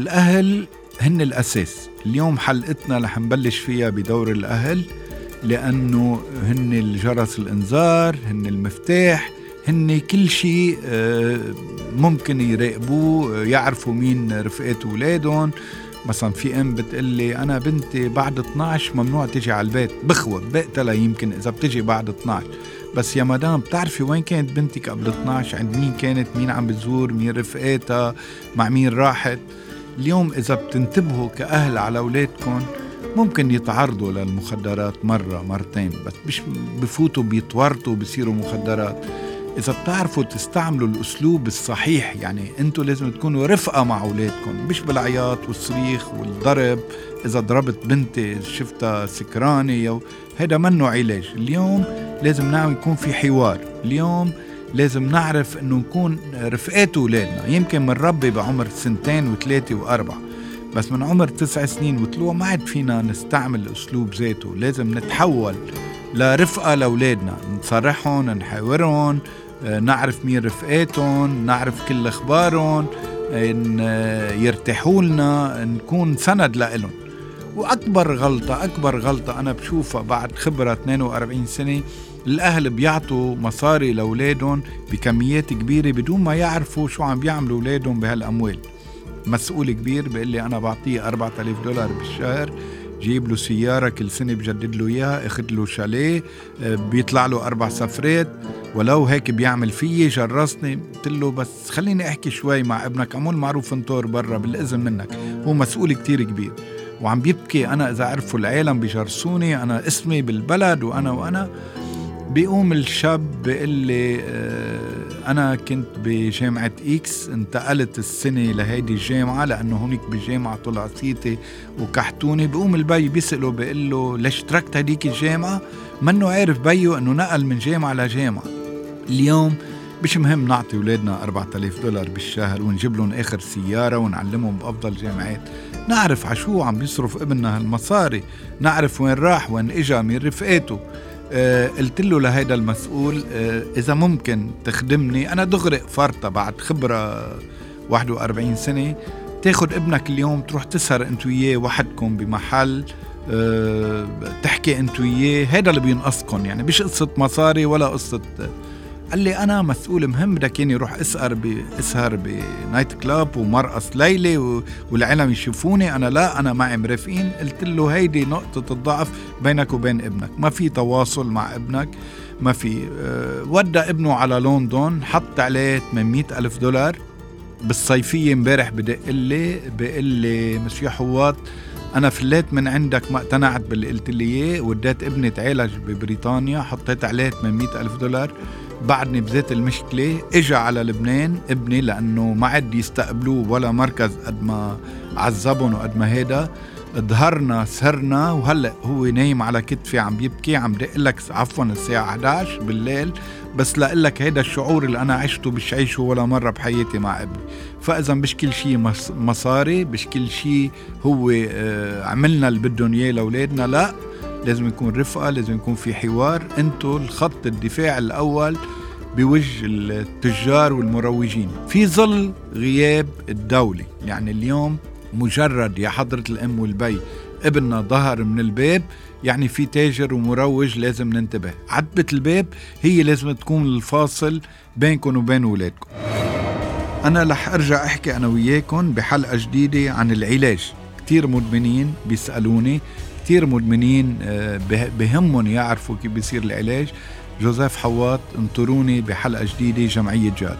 الأهل هن الأساس. اليوم حلقتنا رح نبلش فيها بدور الأهل لأنه هن الجرس الإنذار هن المفتاح هن كل شيء آه، ممكن يراقبوه يعرفوا مين رفقات أولادهم. مثلا في أم بتقلي أنا بنتي بعد 12 ممنوع تجي على البيت. بخوة بقتلها يمكن إذا بتجي بعد 12 بس يا مدام بتعرفي وين كانت بنتك قبل 12 عند مين كانت؟ مين عم بتزور؟ مين رفقاتها؟ مع مين راحت؟ اليوم إذا بتنتبهوا كأهل على أولادكم ممكن يتعرضوا للمخدرات مرة مرتين بس مش بفوتوا بيتورطوا بصيروا مخدرات. إذا بتعرفوا تستعملوا الأسلوب الصحيح يعني أنتوا لازم تكونوا رفقة مع أولادكم مش بالعياط والصريخ والضرب. إذا ضربت بنتي شفتها سكرانة هذا منه علاج. اليوم لازم نعم يكون في حوار. اليوم لازم نعرف إنه نكون رفقات أولادنا. يمكن منربي بعمر سنتين وثلاثة وأربعة بس من عمر تسع سنين وطلوع ما عاد فينا نستعمل الاسلوب ذاته. لازم نتحول لرفقة لأولادنا نصرحهم نحاورهم نعرف مين رفقاتهم نعرف كل أخبارهم يرتاحوا لنا نكون سند لإلهم. وأكبر غلطة أكبر غلطة أنا بشوفها بعد خبرة 42 سنة الأهل بيعطوا مصاري لأولادهم بكميات كبيرة بدون ما يعرفوا شو عم بيعملوا أولادهم بهالأموال. مسؤول كبير بيقول لي أنا بعطيه 4000 دولار بالشهر جيب له سيارة كل سنة بجدد له إياها أخذ له شاليه آه، بيطلع له أربع سفرات ولو هيك بيعمل فيي جرسني قلت له بس خليني أحكي شوي مع ابنك عمول معروف انطور برا بالإذن منك. هو مسؤول كتير كبير وعم بيبكي أنا إذا عرفوا العالم بيجرسوني أنا اسمي بالبلد وأنا وأنا. بيقوم الشاب بيقول لي آه، أنا كنت بجامعة X انتقلت السنة لهيدي الجامعة لأنه هونيك بالجامعة طلع صيتي وكحتوني. بيقوم البي بيسأله بيقول له ليش تركت هديك الجامعة؟ منه عارف بيو إنه نقل من جامعة لجامعة. اليوم مش مهم نعطي أولادنا 4000 دولار بالشهر ونجيب لهم آخر سيارة ونعلمهم بأفضل جامعات. نعرف عشو عم بيصرف ابننا هالمصاري نعرف وين راح وين إجا من رفقاته. آه، قلت له لهيدا المسؤول آه، إذا ممكن تخدمني؟ أنا دغري فرطه بعد خبرة 41 سنة. تاخد ابنك اليوم تروح تسهر انت وياه وحدكم بمحل أه تحكي انت وياه هيدا اللي بينقصكم يعني مش قصة مصاري ولا قصة قال لي أنا مسؤول مهم بدك ياني روح أسهر باسهر بنايت كلاب ومرقص ليله والعالم يشوفوني. أنا لا أنا معي مرافقين. قلت له هيدي نقطة الضعف بينك وبين ابنك. ما في تواصل مع ابنك ما في أه ودى ابنه على لندن حط عليه 800 ألف دولار بالصيفية امبارح بدق لي بقول لي مسيو حواط أنا فليت من عندك ما اقتنعت باللي قلت لي إياه وديت ابني تعالج ببريطانيا حطيت عليه 800 ألف دولار بعدني بذات المشكلة اجى على لبنان ابني لأنه ما عاد يستقبلوه ولا مركز قد ما عذبهم وقد ما هيدا. ظهرنا سهرنا وهلأ هو نايم على كتفي عم بيبكي عم دق لك عفوا الساعة 11 بالليل. بس لك هيدا الشعور اللي أنا عشته مش عيشه ولا مرة بحياتي مع ابني. فإذا مش كل شيء مصاري مش كل شيء هو آه، عملنا اللي بدهم إياه لأولادنا لا. لازم يكون رفقة لازم يكون في حوار. انتو الخط الدفاع الأول بوجه التجار والمروجين. في ظل غياب الدولة يعني اليوم مجرد يا حضرة الأم والبي ابننا ظهر من الباب يعني في تاجر ومروج لازم ننتبه. عتبة الباب هي لازم تكون الفاصل بينكم وبين ولادكم. أنا رح أرجع أحكي أنا وياكم بحلقة جديدة عن العلاج. كتير مدمنين بيسألوني كتير مدمنين آه، بهمهم يعرفوا كيف بيصير العلاج. جوزيف حواط انطروني بحلقة جديدة جمعية جاد.